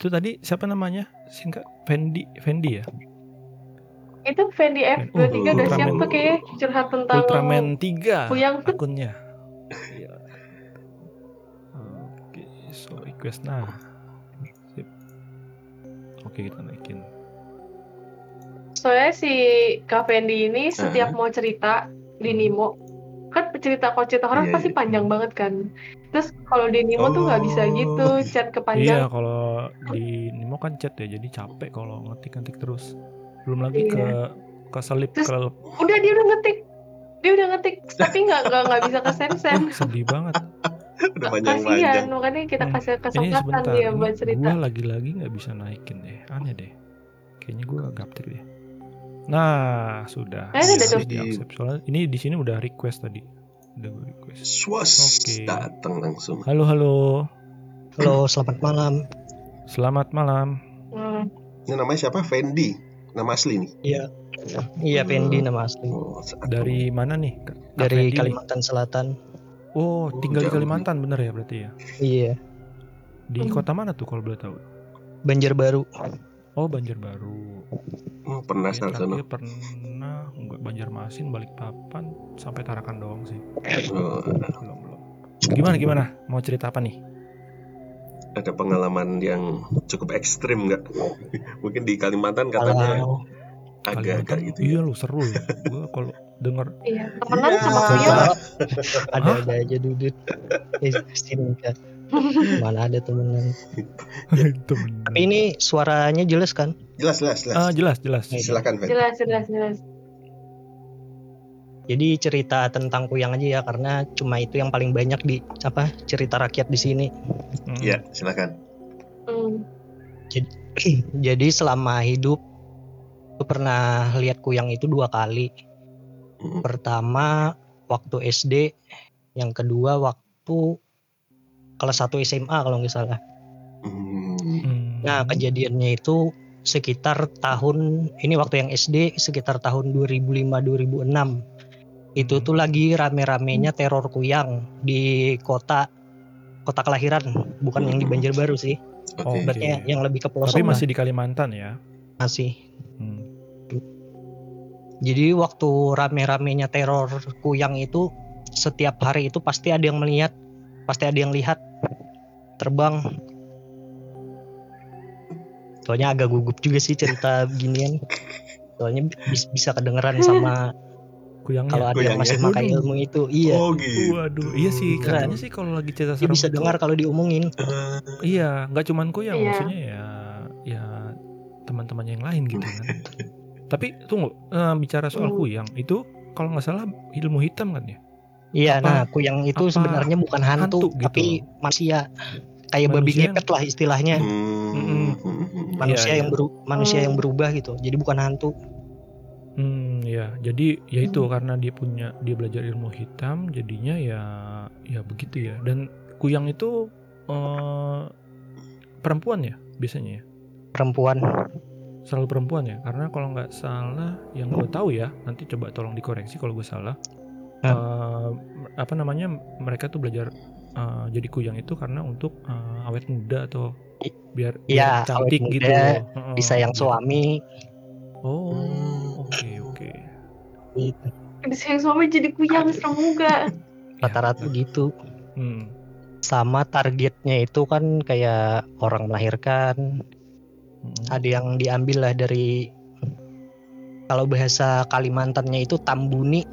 Itu tadi siapa namanya? Singkat Fendi, Fendi ya? Itu Fendi F23 udah Ultraman. siap tuh kayak curhat tentang Ultraman 3 Kuyang tuh. akunnya. Iya. Oke, so request nah. Sip. Oke, kita naikin. Soalnya si Kak Fendi ini setiap mau cerita di Nimo kan cerita kalau cerita horor Iya, pasti iya. panjang banget kan. Terus kalau di Nimo tuh nggak bisa Oh. gitu chat Iya, kepanjang. kalau di Nimo kan chat ya, jadi capek kalau ngetik-ngetik terus. Belum lagi Iya. ke keselip Terus- ke Udah dia udah ngetik, dia udah ngetik, tapi nggak nggak nggak bisa ke send. Wah, sedih banget. Udah panjang-panjang. Kasihan, makanya kita Hmm. kasih Ini kesempatan sebentar, dia buat cerita. gua lagi-lagi nggak bisa naikin deh, aneh deh. Kayaknya gua gaptek deh. Nah, sudah. Udah Harus tuh. di-accept. Soalnya ini di sini udah request tadi. Gua request. Swas Oke. datang langsung. Halo, halo. Halo, selamat malam. Selamat malam. Hmm. Ini namanya siapa? Fendi. Nama asli nih. Iya. Iya, Pendi nama asli. Oh, Dari mana nih? Kak Dari Fendi? Kalimantan Selatan. Oh, tinggal di jauh. Kalimantan bener ya berarti ya? Iya, Di Hmm. kota mana tuh kalau boleh tahu? Banjarbaru. Oh, Banjarbaru. Hmm, pernah Ya, sana pernah Banjarmasin, Balikpapan, sampai Tarakan doang sih. Belum, belum. Gimana gimana? Mau cerita apa nih? ada pengalaman yang cukup ekstrim nggak? Mungkin di Kalimantan katanya agak-agak Kalimantan? gitu. Iya ya. lu seru ya. Gua kalau denger Iya, temenan Iya. sama Coba. Kuyang. ada-ada aja dudut. Eh. Mana ada temenan. temen. Tapi ini suaranya jelas kan? Jelas, jelas, jelas. Ah, jelas jelas. Silakan, Fendi. Jelas, jelas, jelas. Jadi cerita tentang kuyang aja ya karena cuma itu yang paling banyak di apa cerita rakyat di sini. Mm. Iya, silakan. Hmm. Jadi selama hidup aku pernah lihat kuyang itu dua kali. Hmm. Pertama waktu SD, yang kedua waktu kelas 1 SMA kalau nggak salah. Hmm. Hmm. Nah kejadiannya itu sekitar tahun ini waktu yang SD sekitar tahun 2005-2006 itu tuh lagi rame-ramenya teror kuyang di kota kota kelahiran bukan yang di Banjarbaru sih. Oh, berarti Oke. yang lebih ke Tapi pelosok masih di Kalimantan ya. masih. Hmm. jadi waktu rame-ramenya teror kuyang itu setiap hari itu pasti ada yang melihat pasti ada yang lihat. Terbang. Soalnya agak gugup juga sih cerita beginian soalnya bis- bisa kedengeran sama Kuyangnya. kalau ada yang masih makai Waduh. ilmu itu iya Oh gitu. Waduh, iya sih katanya sih kalau lagi cerita dia serem bisa itu- dengar kalau diomongin Iya, nggak cuman kuyang, Iya. maksudnya ya ya teman-temannya yang lain gitu kan. Tapi tunggu, eh, bicara soal Hmm. kuyang itu kalau nggak salah ilmu hitam kan ya? iya Apa- nah kuyang itu apa sebenarnya bukan hantu, hantu gitu tapi manusia kayak babi ngepet lah istilahnya Hmm. manusia Iya, yang iya. beru- manusia Hmm. yang berubah gitu jadi bukan hantu Hmm, ya. Jadi ya itu Hmm. karena dia punya dia belajar ilmu hitam, jadinya ya ya begitu ya. Dan kuyang itu eh, perempuan ya biasanya ya. perempuan Selalu perempuan ya. Karena kalau nggak salah yang gue tahu ya, nanti coba tolong dikoreksi kalau gue salah. Eh, apa namanya mereka tuh belajar eh, jadi kuyang itu karena untuk eh, awet muda atau biar, biar Iya, cantik awet gitu. muda, Heeh, bisa yang suami Oh, Hmm. Gitu. Bisa yang suami jadi kuyang serem juga. rata-rata gitu Hmm. sama targetnya itu kan kayak orang melahirkan Hmm. ada yang diambil lah dari kalau bahasa Kalimantannya itu tambuni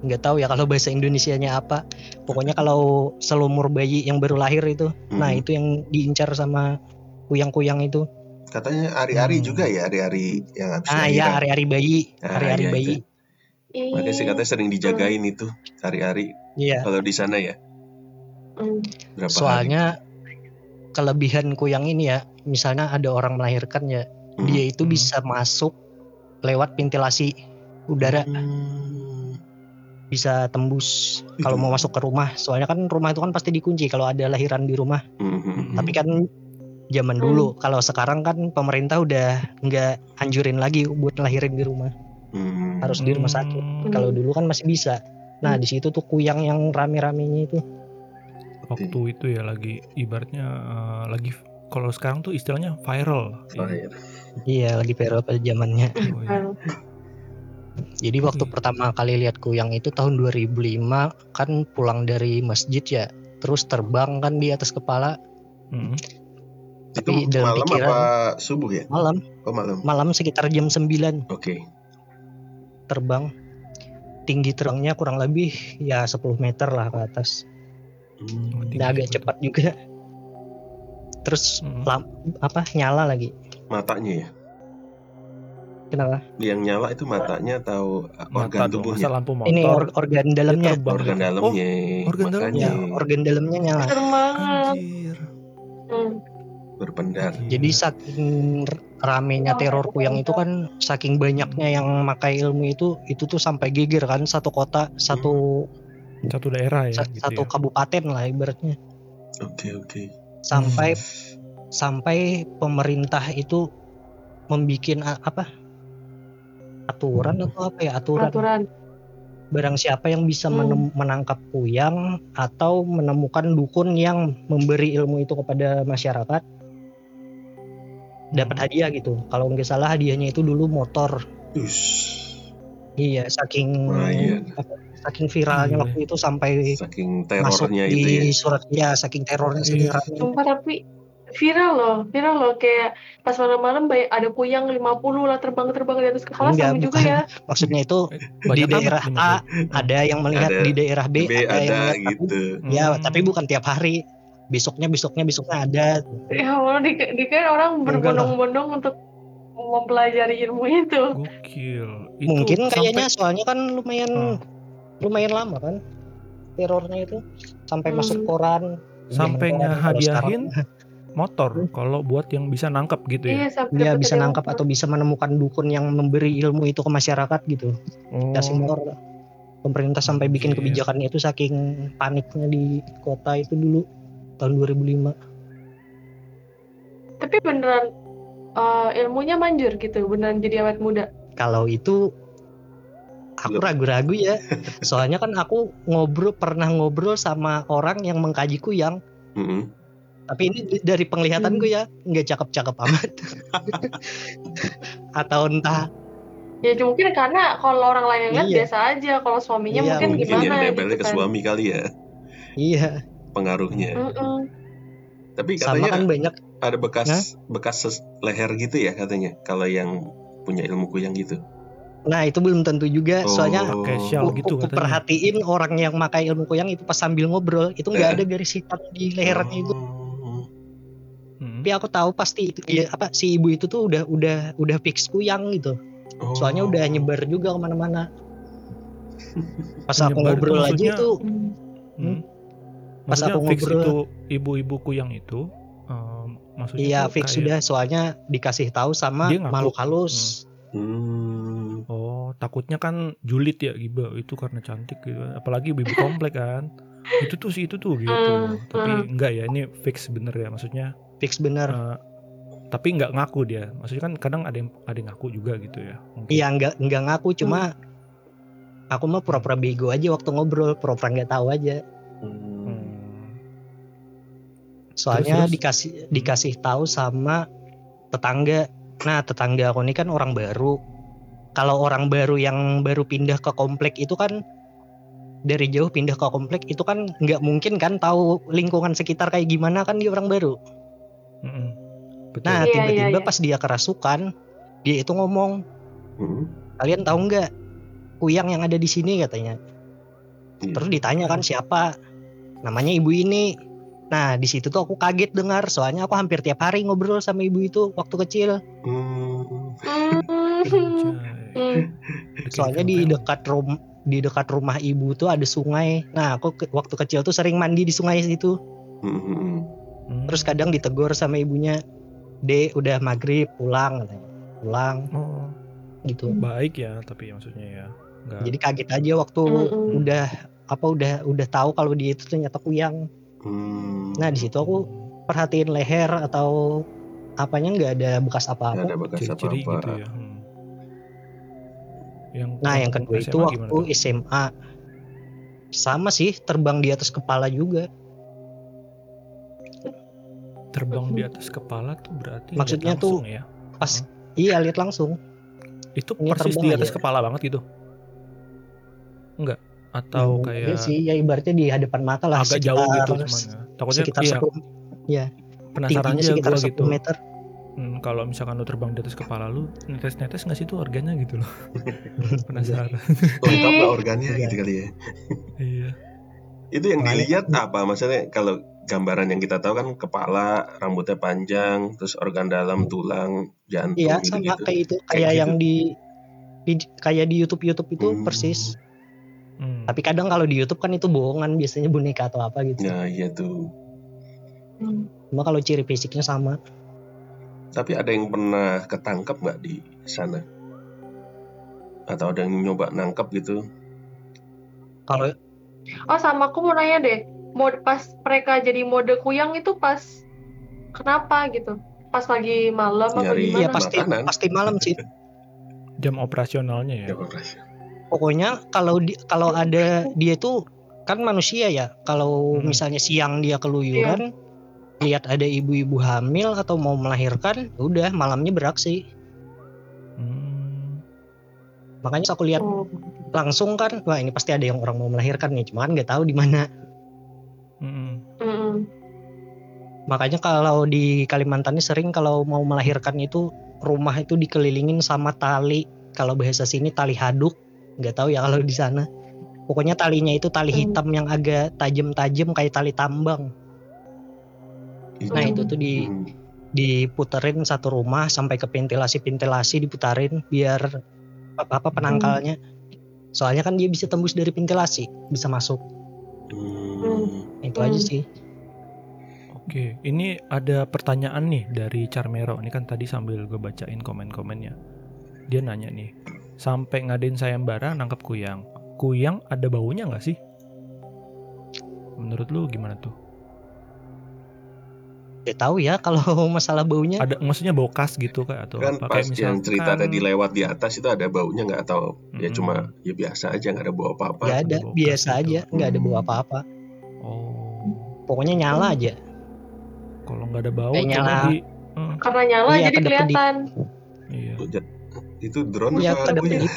nggak tahu ya kalau bahasa Indonesianya apa pokoknya kalau selumur bayi yang baru lahir itu nah Hmm. itu yang diincar sama kuyang-kuyang itu Katanya ari-ari Hmm. juga ya, ari-ari yang habis ah ya hari-hari bayi Ah, hari-hari iya, bayi itu. Makanya sih katanya sering dijagain itu hari-hari iya kalau di sana ya. Hmm. Berapa hari? soalnya kelebihan kuyang ini ya misalnya ada orang melahirkan ya Hmm. dia itu Hmm. bisa masuk lewat ventilasi udara Hmm. bisa tembus kalau mau masuk ke rumah soalnya kan rumah itu kan pasti dikunci kalau ada lahiran di rumah Hmm, hmm, hmm. tapi kan zaman dulu kalau sekarang kan pemerintah udah nggak anjurin lagi buat lahirin di rumah Hmm. harus di rumah sakit Hmm. kalau dulu kan masih bisa nah di situ tuh kuyang yang rame-ramenya itu waktu itu ya lagi ibaratnya eh, lagi kalau sekarang tuh istilahnya viral. Oh, iya. Iya, lagi viral pada zamannya. Oh, iya. Jadi waktu Oke. pertama kali lihat kuyang itu tahun 2005 kan pulang dari masjid ya, terus terbang kan di atas kepala Mm. Itu Tapi dalam malam pikiran- apa subuh ya? malam, Oh malam. malam sekitar jam 9 Oke. Terbang. Tinggi terbangnya kurang lebih ya 10 meter lah ke atas. Hmm. Tinggi Dan agak betul. cepat juga. Terus Mm. lam- apa nyala lagi. Matanya ya? Kenapa? Yang nyala itu matanya atau Mata organ dong, masa tubuhnya? lampu motor. Ini or- organ dalamnya. terbang. Organ dalamnya. organ makanya dalamnya. Ya, organ dalamnya nyala. Anjir. Hmm. berpendar. Jadi saking ramenya teror kuyang itu kan saking banyaknya yang makai ilmu itu itu tuh sampai geger kan satu kota satu satu daerah ya sa- gitu satu ya. kabupaten lah ibaratnya Oke oke. sampai Hmm. sampai pemerintah itu membikin a- apa aturan atau apa ya aturan Peraturan. barang siapa yang bisa Hmm. menangkap kuyang atau menemukan dukun yang memberi ilmu itu kepada masyarakat dapat hadiah gitu kalau nggak salah hadiahnya itu dulu motor Ush, Iya, saking apa, saking viralnya Gila. waktu itu sampai saking masuk terornya di itu ya. surat ya, saking terornya saking Iya. ramai. Sumpah tapi viral loh, viral loh kayak pas malam-malam ada kuyang 50 lah terbang-terbang di atas kepala Enggak, sama juga ya. Maksudnya itu di Banyak amat daerah A ada yang melihat Ada. di daerah B, B ada, yang ada melihat tapi gitu. ya, Hmm. tapi bukan tiap hari. Besoknya besoknya besoknya ada. Ya Allah di, di kan orang berbondong-bondong untuk mempelajari ilmu itu. Gokil. Itu Mungkin sampai- kayaknya soalnya kan lumayan Hmm. lumayan lama kan terornya itu sampai Hmm. masuk koran. sampai ngehadiahin motor kalau buat yang bisa nangkep gitu Iya ya. Dia dapet bisa nangkap atau bisa menemukan dukun yang memberi ilmu itu ke masyarakat gitu. Oh, motor. Pemerintah sampai bikin Anjir. kebijakan itu saking paniknya di kota itu dulu tahun 2005. Tapi beneran eh, ilmunya manjur gitu, beneran jadi awet muda. Kalau itu aku ragu-ragu ya. Soalnya kan aku ngobrol pernah ngobrol sama orang yang mengkaji kuyang. Mm-mm. Tapi ini dari penglihatanku ya nggak cakep-cakep amat. Atau entah Ya mungkin karena kalau orang lain yang lihat Iya. biasa aja, kalau suaminya Iya, mungkin Mungkin gimana yang gitu ke kan. suami kali ya iya. Pengaruhnya. Mm-mm. Tapi Sama katanya kan banyak ada bekas Hah? bekas ses- leher gitu ya katanya kalau yang punya ilmu kuyang gitu. Nah itu belum tentu juga. Soalnya Oh. Spesial ku, gitu ku- ku katanya. perhatiin orang yang makai ilmu kuyang itu pas sambil ngobrol itu nggak ada garis hitam di lehernya itu. Oh. Hmm. Tapi aku tahu pasti itu dia apa si ibu itu tuh udah udah udah fix kuyang gitu. Oh. Soalnya udah nyebar juga ke mana-mana. Pas aku Menyebar itu ngobrol aja itu Hmm. Hmm. Pas Maksudnya aku fix ngobrol- itu ibu-ibuku yang itu em, maksudnya iya fix kayak- sudah soalnya dikasih tahu sama ngaku. makhluk halus. Hmm. Oh, takutnya kan julid ya Giba itu karena cantik gitu. Apalagi ibu komplek kan. Itu tuh sih itu tuh gitu. Hmm, Tapi hmm. enggak ya, ini fix bener ya maksudnya. Fix bener. eh, tapi nggak ngaku dia. Maksudnya kan kadang ada yang ada yang ngaku juga gitu ya. Iya nggak nggak ngaku cuma aku mah pura-pura bego aja waktu ngobrol pura-pura nggak tahu aja. Hmm. Hmm. Soalnya Terus, terus? dikasih dikasih tahu sama tetangga. Nah tetangga aku ini kan orang baru. Kalau orang baru yang baru pindah ke komplek itu kan dari jauh pindah ke komplek itu kan nggak mungkin kan tahu lingkungan sekitar kayak gimana kan dia orang baru. Mm-mm. Betul. Nah Iya, tiba-tiba iya, iya. pas dia kerasukan dia itu ngomong Hmm. kalian tahu nggak kuyang yang ada di sini katanya. Iya. Terus ditanya kan siapa? Namanya ibu ini. Nah di situ tuh aku kaget dengar, soalnya aku hampir tiap hari ngobrol sama ibu itu waktu kecil. Hmm. Hmm. Hmm. Bikin Soalnya di dekat rum di dekat rumah ibu tuh ada sungai. Nah aku ke- waktu kecil tuh sering mandi di sungai situ. Hmm, hmm, hmm. Hmm. Terus kadang ditegur sama ibunya, Dek udah maghrib pulang. Pulang oh, gitu. baik ya, tapi maksudnya ya. Nggak. Jadi kaget aja waktu Mm-mm. udah apa udah udah tahu kalau dia itu ternyata kuyang. Hmm. Nah di situ aku perhatiin leher atau apanya nggak ada bekas Nggak apa-apa. ada bekas apa-apa. gitu ya. Hmm. Yang Nah, yang kedua SMA itu waktu tuh? SMA. Sama sih, terbang di atas kepala juga. terbang di atas kepala tuh berarti Maksudnya tuh langsung ya pas iya lihat langsung itu Ini persis di atas aja. kepala banget gitu enggak atau Hmm, iya kayak sih ya ibaratnya di hadapan mata lah agak jauh gitu sekitar- cuman ya. takutnya sekitar iya. 10 ya penasaran aja sekitar gue 10 gitu. meter. Hmm, kalau misalkan lu terbang di atas kepala lu netes-netes nggak sih tuh organnya gitu loh? Penasaran. Lengkap lah organnya Iya. gitu kali ya. Iya. Itu yang dilihat apa? Maksudnya kalau gambaran yang kita tahu kan kepala rambutnya panjang terus organ dalam tulang jantung iya gitu sama gitu kayak itu Kayak kayak gitu. yang di vid- kayak di YouTube YouTube itu Hmm. persis. Tapi kadang kalau di YouTube kan itu bohongan biasanya boneka atau apa gitu. Nah iya tuh. Hmm. cuma kalau ciri fisiknya sama. Tapi ada yang pernah ketangkep nggak di sana? Atau ada yang nyoba nangkep gitu? Kalau Oh sama aku mau nanya deh, mode pas mereka jadi mode kuyang itu pas kenapa gitu? Pas pagi malam apa Nyari- gimana? iya pasti makanan. pasti malam sih. Jam operasionalnya ya. Ya operasi pokoknya kalau di, kalau ada dia itu kan manusia ya kalau Hmm. misalnya siang dia keluyuran lihat ada ibu-ibu hamil atau mau melahirkan udah malamnya beraksi Hmm. makanya aku lihat Oh. langsung kan wah ini pasti ada yang orang mau melahirkan nih cuma kan nggak tahu di mana. Mm-mm. makanya kalau di Kalimantan ini sering kalau mau melahirkan itu rumah itu dikelilingin sama tali kalau bahasa sini tali haduk nggak tahu ya kalau di sana pokoknya talinya itu tali Hmm. hitam yang agak tajam-tajam kayak tali tambang nah Hmm. itu tuh di Hmm. diputerin satu rumah sampai ke ventilasi-ventilasi diputarin biar apa, apa penangkalnya soalnya kan dia bisa tembus dari ventilasi bisa masuk Hmm. itu Hmm. aja sih Oke, ini ada pertanyaan nih dari Charmero. Ini kan tadi sambil gue bacain komen-komennya. Dia nanya nih, sampai ngadain sayembara nangkep kuyang. Kuyang ada baunya nggak sih? Menurut lu gimana tuh? Gak tahu ya kalau masalah baunya Ada maksudnya bau khas gitu kayak atau kan apa? pas Kayak yang cerita misalkan- tadi lewat di atas itu ada baunya nggak atau ya Mm-mm. cuma ya biasa aja nggak ada bau apa-apa nggak ada bau biasa khas gitu. aja nggak ada bau Hmm. apa-apa Oh, pokoknya nyala aja kalau nggak ada bau Kayak nyala. di Hmm, Karena nyala Iya, jadi kelihatan. iya. Itu drone Iya, apa punya kedap-kedip.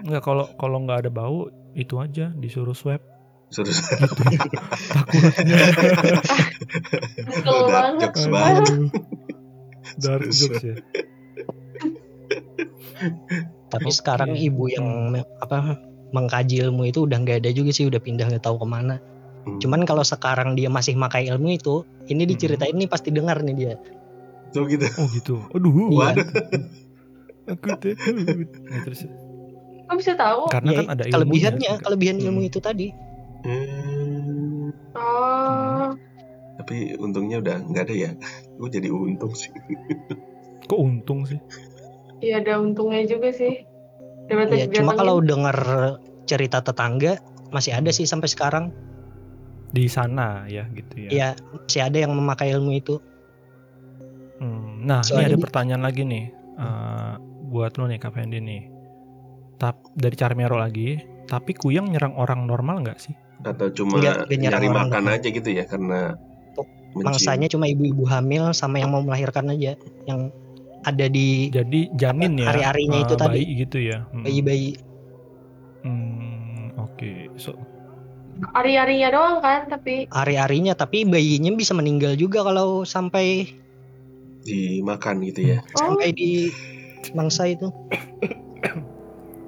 Nggak kalau kalau nggak ada bau itu aja disuruh swab Suruh gitu. Takutnya. Betul Dark banget. jokes banget. Dark jokes ya. tapi sekarang ibu yang apa mengkaji ilmu itu udah nggak ada juga sih udah pindah nggak tahu ke mana Hmm. cuman kalau sekarang dia masih makai ilmu itu ini Hmm. diceritain nih pasti dengar nih dia Tuh gitu Oh gitu. Aduh. Iya. Waduh. Aku takut. Nah, terus Kok bisa tahu? karena Ya, kan ada ilmunya. kelebihannya kelebihan Hmm. ilmu itu tadi Hmm, Oh. tapi untungnya udah nggak ada ya gue jadi untung sih Kok untung sih? Iya ada untungnya juga sih. Daripada ya cuma kalau dengar cerita tetangga masih ada sih sampai sekarang Di sana ya gitu ya. ya masih ada yang memakai ilmu itu Nah, Soalnya ini ada di- pertanyaan lagi nih. eh, buat lo nih Kak Fendi nih. Tap dari Charmero lagi, tapi kuyang nyerang orang normal nggak sih? atau cuma Nggak- nggak nyerang nyari orang makan normal. aja gitu ya karena mangsanya cuma ibu-ibu hamil sama yang mau melahirkan aja yang ada di Jadi janin ya. Hari-harinya eh, itu tadi. bayi gitu ya. Hmm. bayi-bayi Hmm, oke. So, Ari-arinya doang kan, tapi hari-harinya tapi bayinya bisa meninggal juga kalau sampai dimakan gitu ya oh sampai di mangsa itu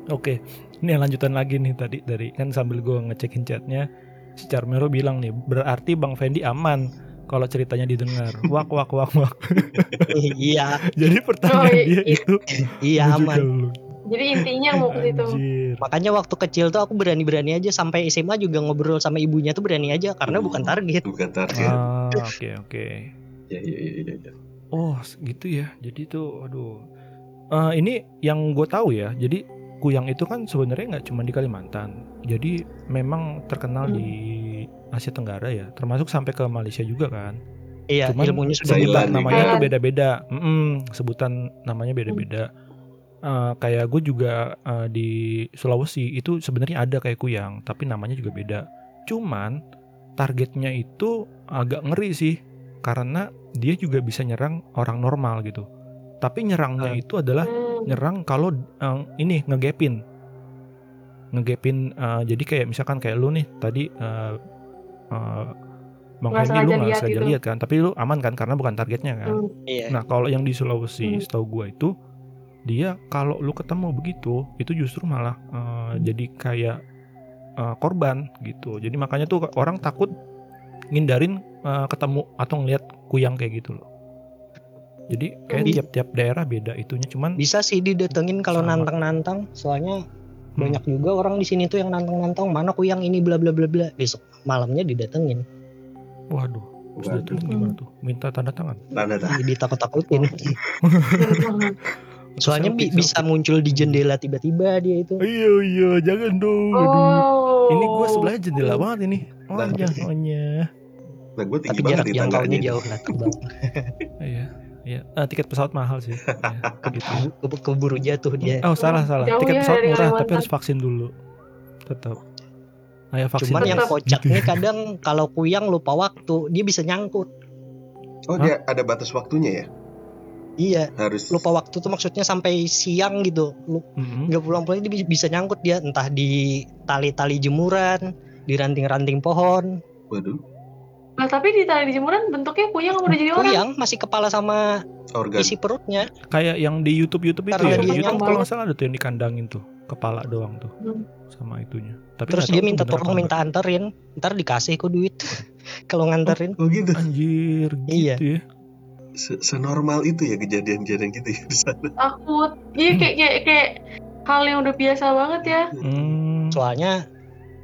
Oke, ini yang lanjutan lagi nih tadi dari kan sambil gue ngecekin chatnya, si Charmero bilang nih berarti Bang Fendi aman kalau ceritanya didengar. Wak wak wak wak. iya Jadi pertanyaan Oh, iya, dia iya. itu iya aman jadi intinya mau ke situ. Anjir. makanya waktu kecil tuh aku berani-berani aja sampai SMA juga ngobrol sama ibunya tuh berani aja karena Hmm. bukan target bukan target Ah, oke oke. ya ya ya, ya, ya. Oh, gitu ya. Jadi tuh aduh. Eh, ini yang gue tahu ya. Jadi kuyang itu kan sebenarnya nggak cuma di Kalimantan. Jadi memang terkenal Hmm. di Asia Tenggara ya, termasuk sampai ke Malaysia juga kan. iya Cuman ilmunya sudah sebutan namanya tuh Thailand. beda-beda. Mm-mm, sebutan namanya beda-beda. Eh, kayak gue juga eh, di Sulawesi itu sebenarnya ada kayak kuyang, tapi namanya juga beda. Cuman targetnya itu agak ngeri sih. Karena dia juga bisa nyerang orang normal gitu. Tapi nyerangnya Ah. itu adalah Hmm. nyerang kalau eh, ini ngegapin ngegapin eh, jadi kayak misalkan kayak lu nih tadi eh, eh, Bang Hendy lu nggak lihat sengaja gitu. lihat kan tapi lu aman kan karena bukan targetnya kan Hmm. Iya. nah kalau yang di Sulawesi Hmm. setahu gua itu dia kalau lu ketemu begitu itu justru malah eh, jadi kayak eh, korban gitu jadi makanya tuh orang takut ngindarin eh, ketemu atau ngelihat kuyang kayak gitu loh jadi kayak tiap-tiap daerah beda itunya cuman Bisa sih didatengin kalau nantang-nantang, soalnya Hmm. banyak juga orang di sini tuh yang nantang-nantang mana kuyang ini bla bla bla bla. Besok malamnya didatengin. waduh terus Waduh. datengin gimana tuh minta tanda tangan Tanda tangan. Jadi takut-takutin. Soalnya bi- selfie, bisa selfie. muncul di jendela tiba-tiba dia itu. Iya iya jangan dong. Aduh. Oh. Ini gua sebelahnya jendela banget ini. Oh iya oh iya. Nah, gue tinggi Tapi banget jarak di jangkaunya jauh lah terbang. Iya. Iya. Ah, tiket pesawat mahal sih. Iya, gitu. Ke- Keburu jatuh dia. Oh salah salah. Jauh Tiket ya pesawat murah tapi harus vaksin dulu. Tetap. Ayo vaksin. Cuman yang guys. kocaknya kadang kalau kuyang lupa waktu, dia bisa nyangkut. Oh, dia ada batas waktunya ya? Iya, Harus lupa waktu tuh maksudnya sampai siang gitu. Lu Mm-mm. nggak pulang-pulang dia bisa- bisa nyangkut dia entah di tali-tali jemuran, di ranting-ranting pohon. Waduh, Nah, tapi di tali jemuran bentuknya kuyang udah jadi orang? Kuyang masih kepala sama organ. isi perutnya. Kayak yang di YouTube YouTube itu Karena ya. dia Di YouTube kalau nggak salah ada tuh yang dikandangin tuh. Kepala doang tuh. Hmm. Sama itunya. Tapi Terus dia minta tolong minta anterin, ntar dikasih kok duit kalau nganterin. Oh gitu. nggak. Anjir Iya. gitu ya. Se- Senormal itu ya kejadian-kejadian gitu ya di sana. Takut. Iya kayak kayak kayak hal yang udah biasa banget ya. Hmm. Soalnya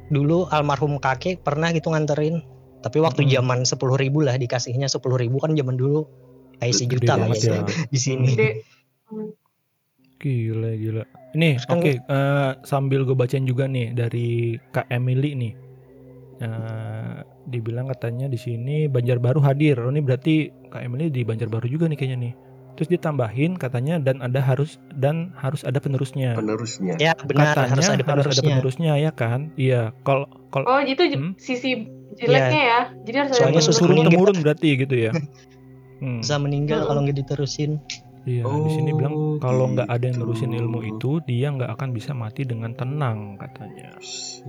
dulu almarhum kakek pernah gitu nganterin, tapi waktu zaman sepuluh ribu lah dikasihnya sepuluh ribu kan zaman dulu kayak sejuta lah ya di sini. Gila gila. Nih, Terus kan- oke eh, sambil gue bacain juga nih dari Kak Emily nih. Eh, dibilang katanya di sini Banjarbaru hadir. Oh, ini berarti Kak Emily di Banjarbaru juga nih kayaknya nih. Terus ditambahin katanya dan ada harus dan harus ada penerusnya. Penerusnya. Ya benar katanya harus ada penerusnya. penerusnya ya kan? Iya. Kalau kalau Oh, itu Hmm? sisi jeleknya ya. Jadi harus ada Soalnya yang susu turun temurun berarti gitu ya. Hmm. Bisa meninggal kalau nggak diterusin. Iya, di sini bilang Oh, kalau nggak ada yang gitu. nerusin ilmu itu, dia nggak akan bisa mati dengan tenang katanya.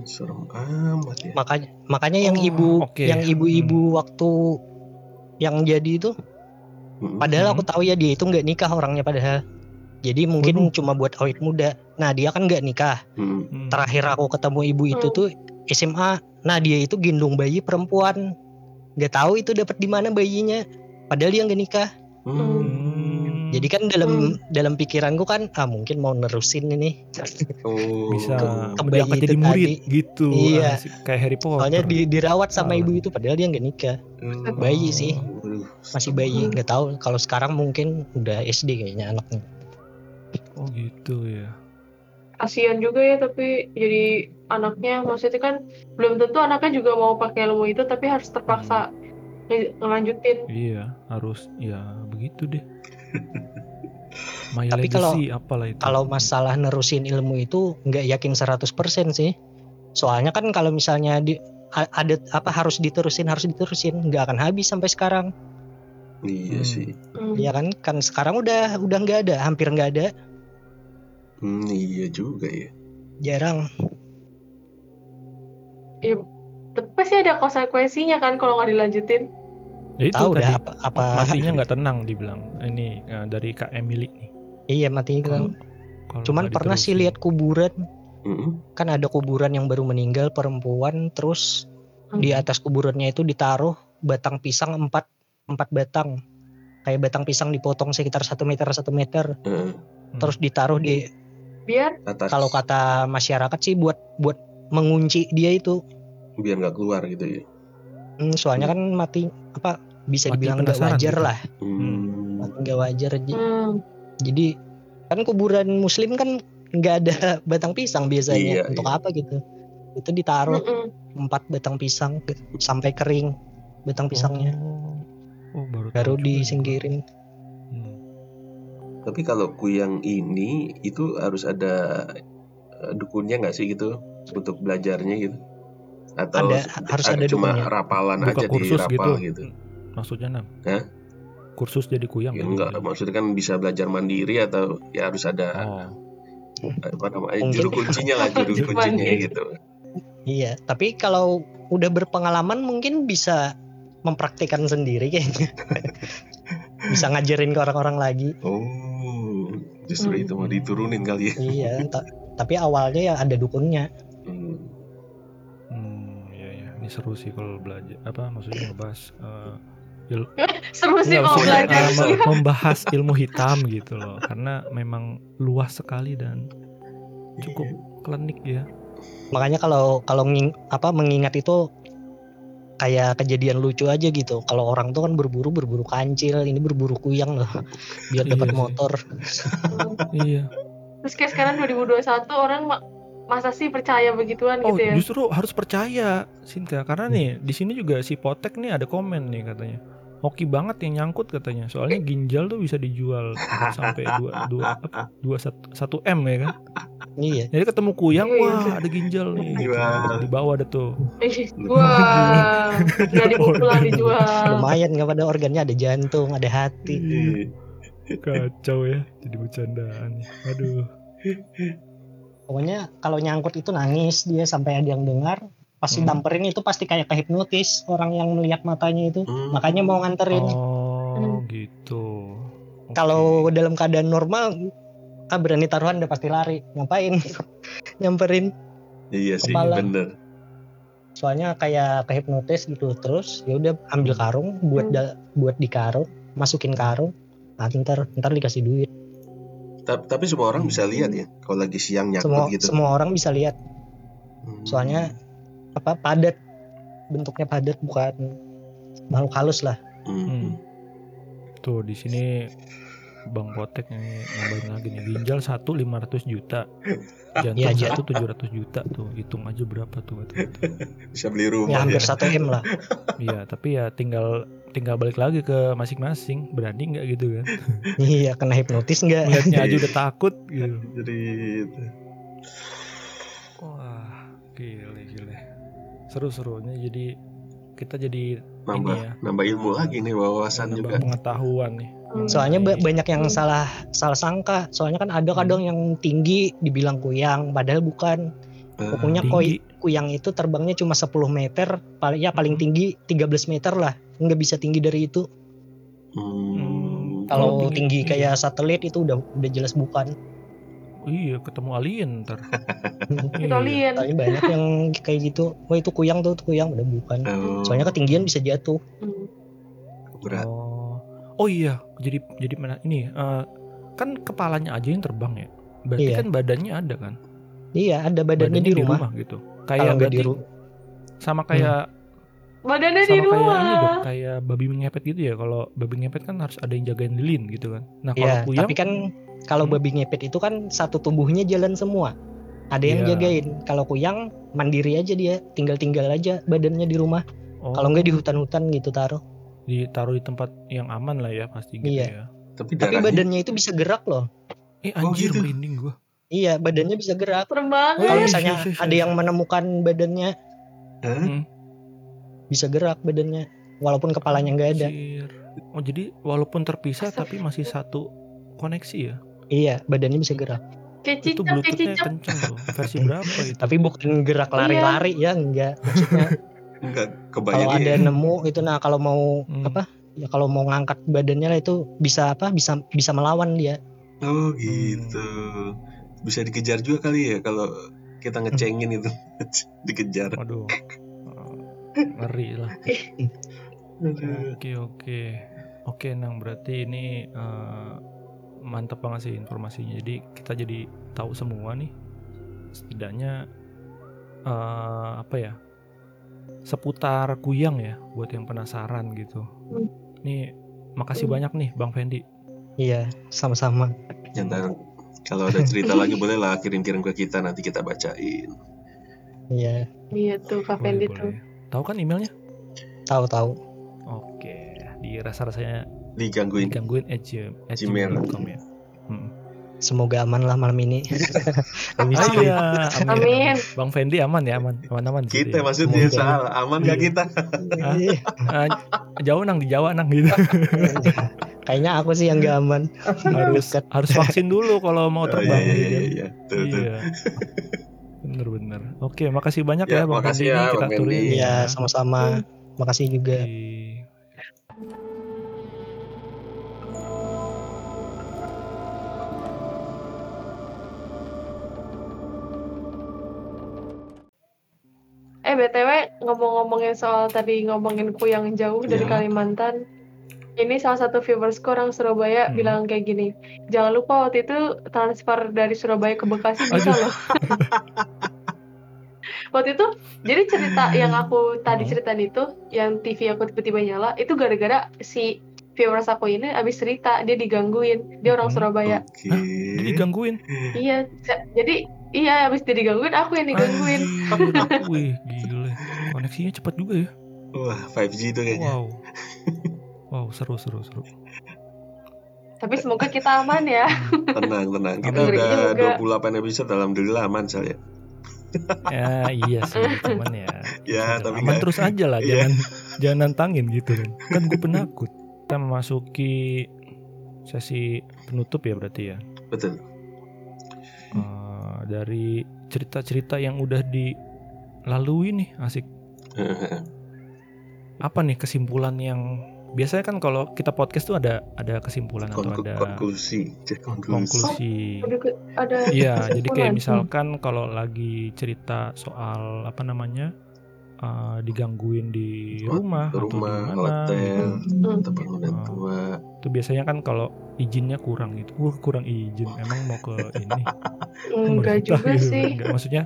Serem amat ya. Makanya makanya yang Oh, ibu oke. yang ibu-ibu waktu yang jadi itu. Padahal Hmm. aku tahu ya dia itu nggak nikah orangnya padahal. Jadi mungkin Waduh. cuma buat awet muda. Nah dia kan nggak nikah. Hmm. Terakhir aku ketemu ibu itu Hmm. tuh SMA. Nah dia itu gendong bayi perempuan. Nggak tahu itu dapat di mana bayinya. Padahal dia nggak nikah. Mm. Hmm. Jadi kan dalam dalam pikiranku kan ah mungkin mau nerusin ini. Oh. bisa ke- ke jadi itu murid tadi. gitu Iya. Asik, kayak Harry Potter Soalnya di, dirawat sama Salah. ibu itu padahal dia nggak nikah. Oh. bayi sih. Waduh, Masih bayi. Nggak tahu kalau sekarang mungkin udah SD kayaknya anaknya. oh gitu ya kasihan juga ya tapi jadi anaknya maksudnya kan belum tentu anaknya juga mau pakai ilmu itu tapi harus terpaksa nge- ngelanjutin iya harus ya begitu deh My Tapi kalau- legacy apalah itu Kalau masalah nerusin ilmu itu nggak yakin 100% sih. Soalnya kan kalau misalnya di ada apa harus diterusin harus diterusin nggak akan habis sampai sekarang. Iya Hmm. sih. Hmm. Ya kan kan sekarang udah udah nggak ada hampir nggak ada Hmm, iya juga ya. jarang. tapi pasti ada konsekuensinya kan kalau nggak dilanjutin ya itu Tahu tadi dah apa apa matinya nggak tenang dibilang ini eh, dari Kak Emily nih iya matinya kan. Cuman pernah sih lihat kuburan Mm-mm. kan ada kuburan yang baru meninggal perempuan terus Hmm. di atas kuburannya itu ditaruh batang pisang empat empat batang kayak batang pisang dipotong sekitar satu meter satu meter Hmm. terus ditaruh di biar kalau kata masyarakat sih buat buat mengunci dia itu biar nggak keluar gitu ya. Hmm, soalnya kan mati apa bisa Mati dibilang nggak wajar gitu. lah Hmm. Mati nggak wajar Ji. hmm, jadi kan kuburan muslim kan nggak ada batang pisang biasanya Iya, untuk iya. apa gitu itu ditaruh empat batang pisang sampai kering batang pisangnya oh baru, juga. disingkirin Hmm. Tapi kalau kuyang ini itu harus ada eh, dukunnya nggak sih gitu untuk belajarnya gitu? Atau Ada, harus ada cuma dukunnya. rapalan Buka aja kursus dirapal gitu. gitu. maksudnya Nam? Hah? Kursus jadi kuyang? Ya enggak, maksudnya kan bisa belajar mandiri atau ya harus ada Oh, apa namanya Mungkin. juru kuncinya lah juru kuncinya gitu. Iya, tapi kalau udah berpengalaman mungkin bisa mempraktikkan sendiri kayaknya. bisa ngajarin ke orang-orang lagi. Oh, justru Hmm. itu mau diturunin kali ya. Iya, ta- tapi awalnya ya ada dukunnya. Hmm. hmm, ya ya. Ini seru sih kalau belajar. Apa maksudnya ngebahas eh, Seru sih mau maksudnya, belajar. mem- membahas ilmu hitam gitu loh karena memang luas sekali dan cukup klinik ya Makanya kalau kalau nging- apa mengingat itu kayak kejadian lucu aja gitu. Kalau orang tuh kan berburu berburu kancil, ini berburu kuyang loh biar Iya dapat sih. motor. iya Terus kayak sekarang 2021 orang ma- masa sih percaya begituan oh gitu ya? justru harus percaya Sinta karena nih di sini juga si Potek nih ada komen nih katanya Hoki banget yang nyangkut katanya soalnya ginjal tuh bisa dijual sampai dua dua apa dua satu, satu m ya kan Iya. jadi ketemu kuyang Iya, iya. wah ada ginjal nih. Jual. di bawah ada tuh Wah, nggak dipukul dijual. Lumayan nggak pada organnya ada jantung, ada hati. Iya. kacau ya jadi bercandaan aduh Pokoknya kalau nyangkut itu nangis dia sampai ada yang dengar. Pas Hmm. ditamperin itu pasti kayak kehipnotis orang yang melihat matanya itu. Hmm. Makanya mau nganterin. oh gitu Oke. Kalau dalam keadaan normal ah berani taruhan udah pasti lari. Ngapain? Nyamperin. Iya sih, Kepala. bener. Soalnya kayak kehipnotis gitu. Terus ya udah ambil karung buat Hmm. da- buat di karung, masukin karung. Nah, ntar ntar dikasih duit. Ta- Tapi semua orang bisa lihat ya, kalau lagi siang nyangkut Semua gitu. semua orang bisa lihat. Hmm. Soalnya apa padat bentuknya padat bukan makhluk halus lah. Hmm. Hmm. Tuh di sini Bang Potek nih nambahin lagi nih ginjal satu 500 juta, jantung aja. satu 700 juta tuh hitung aja berapa tuh kata Bisa beli Ya rumah hampir ya. satu m lah. Iya tapi ya tinggal tinggal balik lagi ke masing-masing berani nggak gitu kan? iya kena hipnotis nggak? Melihatnya aja udah takut gitu. Jadi itu. Wah gile gile seru-serunya jadi kita jadi nambah Ini ya. nambah ilmu lagi nih wawasan nambah juga. pengetahuan nih. Hmm. Soalnya ba- mengenai- banyak yang salah salah sangka. Soalnya kan ada kadang yang tinggi dibilang kuyang, padahal bukan. Eh, Pokoknya tinggi. koi kuyang itu terbangnya cuma 10 meter, paling ya paling tinggi 13 meter lah. Nggak bisa tinggi dari itu. hmm, Kalau Oh, tinggi. tinggi kayak satelit itu udah udah jelas bukan. Iya ketemu alien ntar. Kita lihat. Tapi banyak yang kayak gitu. Wah itu kuyang tuh, itu kuyang udah bukan. oh, Soalnya ketinggian bisa jatuh. Hmm. berat. Oh, oh iya, jadi jadi mana ini eh, kan kepalanya aja yang terbang ya. Berarti Iya. kan badannya ada kan? Iya, ada badannya, di rumah. gitu. Kalau Kayak nggak di rumah. sama kayak Badannya di sama kayak rumah. ini dong, kayak babi ngepet gitu ya. Kalau babi ngepet kan harus ada yang jagain lilin gitu kan. Nah kalau Iya, kuyang tapi kan kalau Hmm. babi ngepet itu kan satu tubuhnya jalan semua. Ada yang Iya. jagain. Kalau kuyang mandiri aja dia, tinggal-tinggal aja badannya di rumah. oh, Kalau nggak di hutan-hutan gitu taruh. Ditaruh di tempat yang aman lah ya pasti gitu Iya. ya. Tapi Tapi darahnya badannya itu bisa gerak loh. Eh Oh, anjir gitu. merinding gua. Iya, badannya bisa gerak. Serem Oh, banget. Kalau iya, misalnya iya, iya, ada iya. yang menemukan badannya? Hmm. bisa gerak badannya, walaupun kepalanya nggak ada. Oh jadi walaupun terpisah tapi masih satu koneksi ya? Iya, badannya bisa gerak. Kayak Itu bluetoothnya kenceng tuh. Versi berapa itu? Tapi bukan gerak lari-lari ya, enggak. Maksudnya Enggak kalau kebayang ada ya. nemu itu nah kalau mau Hmm. apa? Ya kalau mau ngangkat badannya lah itu bisa apa? Bisa bisa melawan dia. Oh gitu. Bisa dikejar juga kali ya kalau kita ngecengin itu dikejar. Waduh. Eh, Ngeri lah. Aduh. Oke oke. Oke Nang berarti ini eh, mantap banget sih informasinya. Jadi kita jadi tahu semua nih. Setidaknya eh, apa ya? Seputar kuyang ya buat yang penasaran gitu. Hmm. Nih makasih Hmm. banyak nih Bang Fendi. Iya, sama-sama. Ya, ntar kalau ada cerita lagi boleh lah kirim-kirim ke kita nanti kita bacain. Iya, Iya tuh Kak Boleh, Fendi tuh. boleh. Tahu kan emailnya? tahu-tahu. Oke, di rasa-rasanya Digangguin. digangguin at gm- at Gmail. gmail.com ya. Hmm. Semoga aman lah malam ini. Habis Ah, iya, amin. Amin. Bang Fendi aman ya, aman. Aman-aman di situ Kita ya. maksudnya Semoga. salah, aman gak Iya. kita? Iya. Ah, jauh nang di Jawa nang gitu. Kayaknya aku sih yang gak aman. harus harus vaksin dulu kalau mau Oh, terbang iya, gitu. iya, iya. Tuh, tuh. Iya. Bener-bener. Oke, makasih banyak Ya, ya, Bang makasih Fendi. ya, kita Bang Fendi. Iya, sama-sama. Makasih juga. Oke. BTW ngomong-ngomongin soal tadi ngomongin kuyang jauh dari Ya. Kalimantan. Ini salah satu viewersku orang Surabaya Hmm. bilang kayak gini. Jangan lupa waktu itu transfer dari Surabaya ke Bekasi bisa loh. waktu itu jadi cerita yang aku tadi Hmm. ceritain itu yang TV aku tiba-tiba nyala itu gara-gara si viewers aku ini abis cerita dia digangguin dia orang Hmm. Surabaya Oke. Jadi gangguin. iya ja- jadi iya abis dia digangguin aku yang digangguin Anjir. Wih, gile. Koneksinya cepat juga ya. Wah, 5G itu kayaknya. Wow. Wow, seru seru seru. tapi semoga kita aman ya Tenang, tenang. Kita Amin. udah Juga. 28 episode alhamdulillah aman saya. Ya iya sih, cuman ya. Ya, Udah tapi aman nggak- terus aja lah, Iya. jangan jangan nantangin gitu kan. Kan gue penakut. Kita memasuki sesi penutup ya berarti ya. Betul. Eh, dari cerita-cerita yang udah dilalui nih asik. Apa nih kesimpulan yang biasanya kan kalau kita podcast tuh ada ada kesimpulan atau ada konklusi. Konklusi. ada Iya, jadi kayak misalkan kalau lagi cerita soal apa namanya eh, digangguin di Hot- rumah, atau di Rumah, mana hotel, gitu. Hmm. Oh. tua. Itu biasanya kan kalau izinnya kurang gitu. Wah, kurang izin. Emang mau ke ini? enggak juga gitu. sih Enggak, maksudnya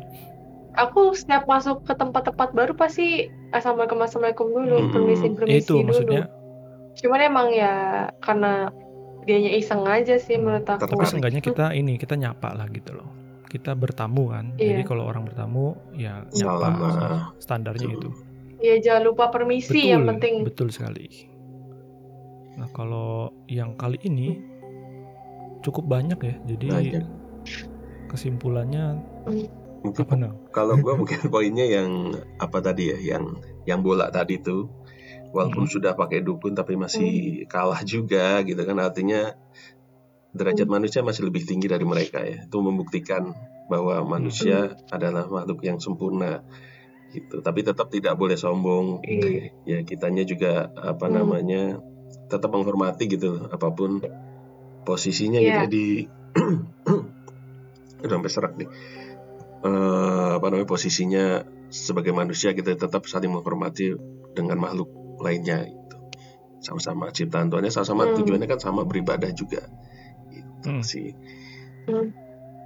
aku setiap masuk ke tempat-tempat baru pasti assalamualaikum assalamualaikum dulu Hmm, permisi ya permisi itu dulu maksudnya. cuman emang ya karena dianya iseng aja sih menurut aku Tapi seenggaknya kita ini kita nyapa lah gitu loh. Kita bertamu kan. Jadi Iya. kalau orang bertamu ya nyapa Salam standarnya itu. ya jangan lupa permisi yang penting Betul sekali. Nah, kalau yang kali ini cukup banyak ya. Jadi Banyak. kesimpulannya Mungkin apa nang? kalau gua mungkin poinnya yang apa tadi ya, yang yang bola tadi tuh walaupun sudah pakai dukun tapi masih kalah juga gitu kan artinya derajat manusia masih lebih tinggi dari mereka ya. Itu membuktikan bahwa manusia adalah makhluk yang sempurna gitu. Tapi tetap tidak boleh sombong. Iya. Ya kitanya juga apa Hmm. namanya tetap menghormati gitu apa pun posisinya Iya. gitu di udah sampai serak nih. Eh, apa namanya posisinya sebagai manusia kita tetap saling menghormati dengan makhluk lainnya itu sama-sama ciptaan Tuhannya sama-sama Hmm. tujuannya kan sama beribadah juga itu Hmm. sih Hmm.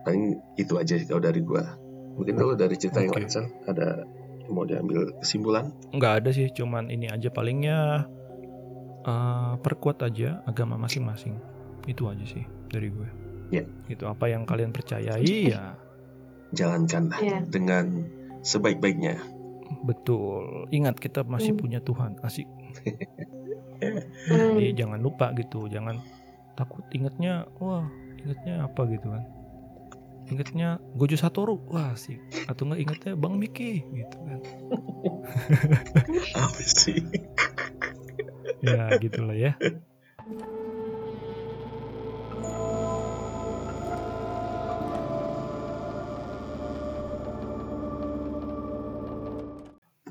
paling itu aja kalau dari gua mungkin dulu dari cerita yang Oke. lain ada yang mau diambil kesimpulan Nggak ada sih, cuman ini aja palingnya eh, perkuat aja agama masing-masing. Itu aja sih dari gue. Ya. Itu apa yang kalian percayai ya jalankanlah Iya. dengan sebaik-baiknya betul. Ingat kita masih Hmm. punya Tuhan. Asik. Hmm. Jadi jangan lupa gitu, jangan takut ingatnya, wah ingatnya apa gitu kan. Ingatnya Gojo Satoru, wah sih. Atau enggak ingatnya Bang Miki gitu kan. apa sih Ya gitulah ya.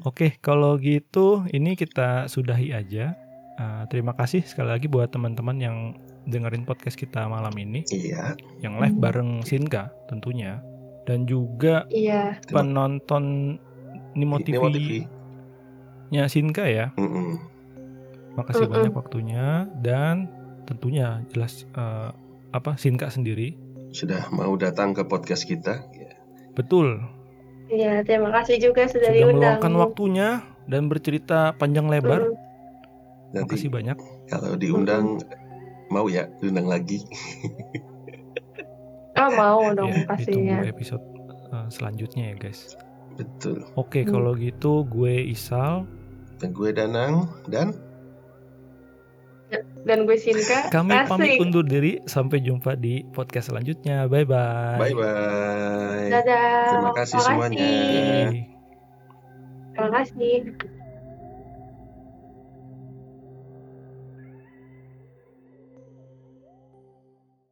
Oke, kalau gitu ini kita sudahi aja. Uh, terima kasih sekali lagi buat teman-teman yang dengerin podcast kita malam ini, iya yang live bareng Sinka tentunya, dan juga iya penonton Nimo. TV-nya Sinka ya. Mm-mm. Makasih Mm-mm. banyak waktunya dan tentunya jelas eh, apa Sinka sendiri sudah mau datang ke podcast kita Ya, betul iya terima kasih juga sudah sudah diundang meluangkan waktunya dan bercerita panjang lebar. Hmm. nanti Makasih banyak. kalau diundang mau ya diundang lagi ah mau dong Ya, pastinya ditunggu episode eh, selanjutnya ya guys. betul Oke, Hmm. kalau gitu gue Isal. dan gue Danang dan Dan gue Sinka. Kami pamit Asik. undur diri. Sampai jumpa di podcast selanjutnya. Bye bye. Bye bye. Dadah. Terima kasih Makasih. semuanya. Terima kasih.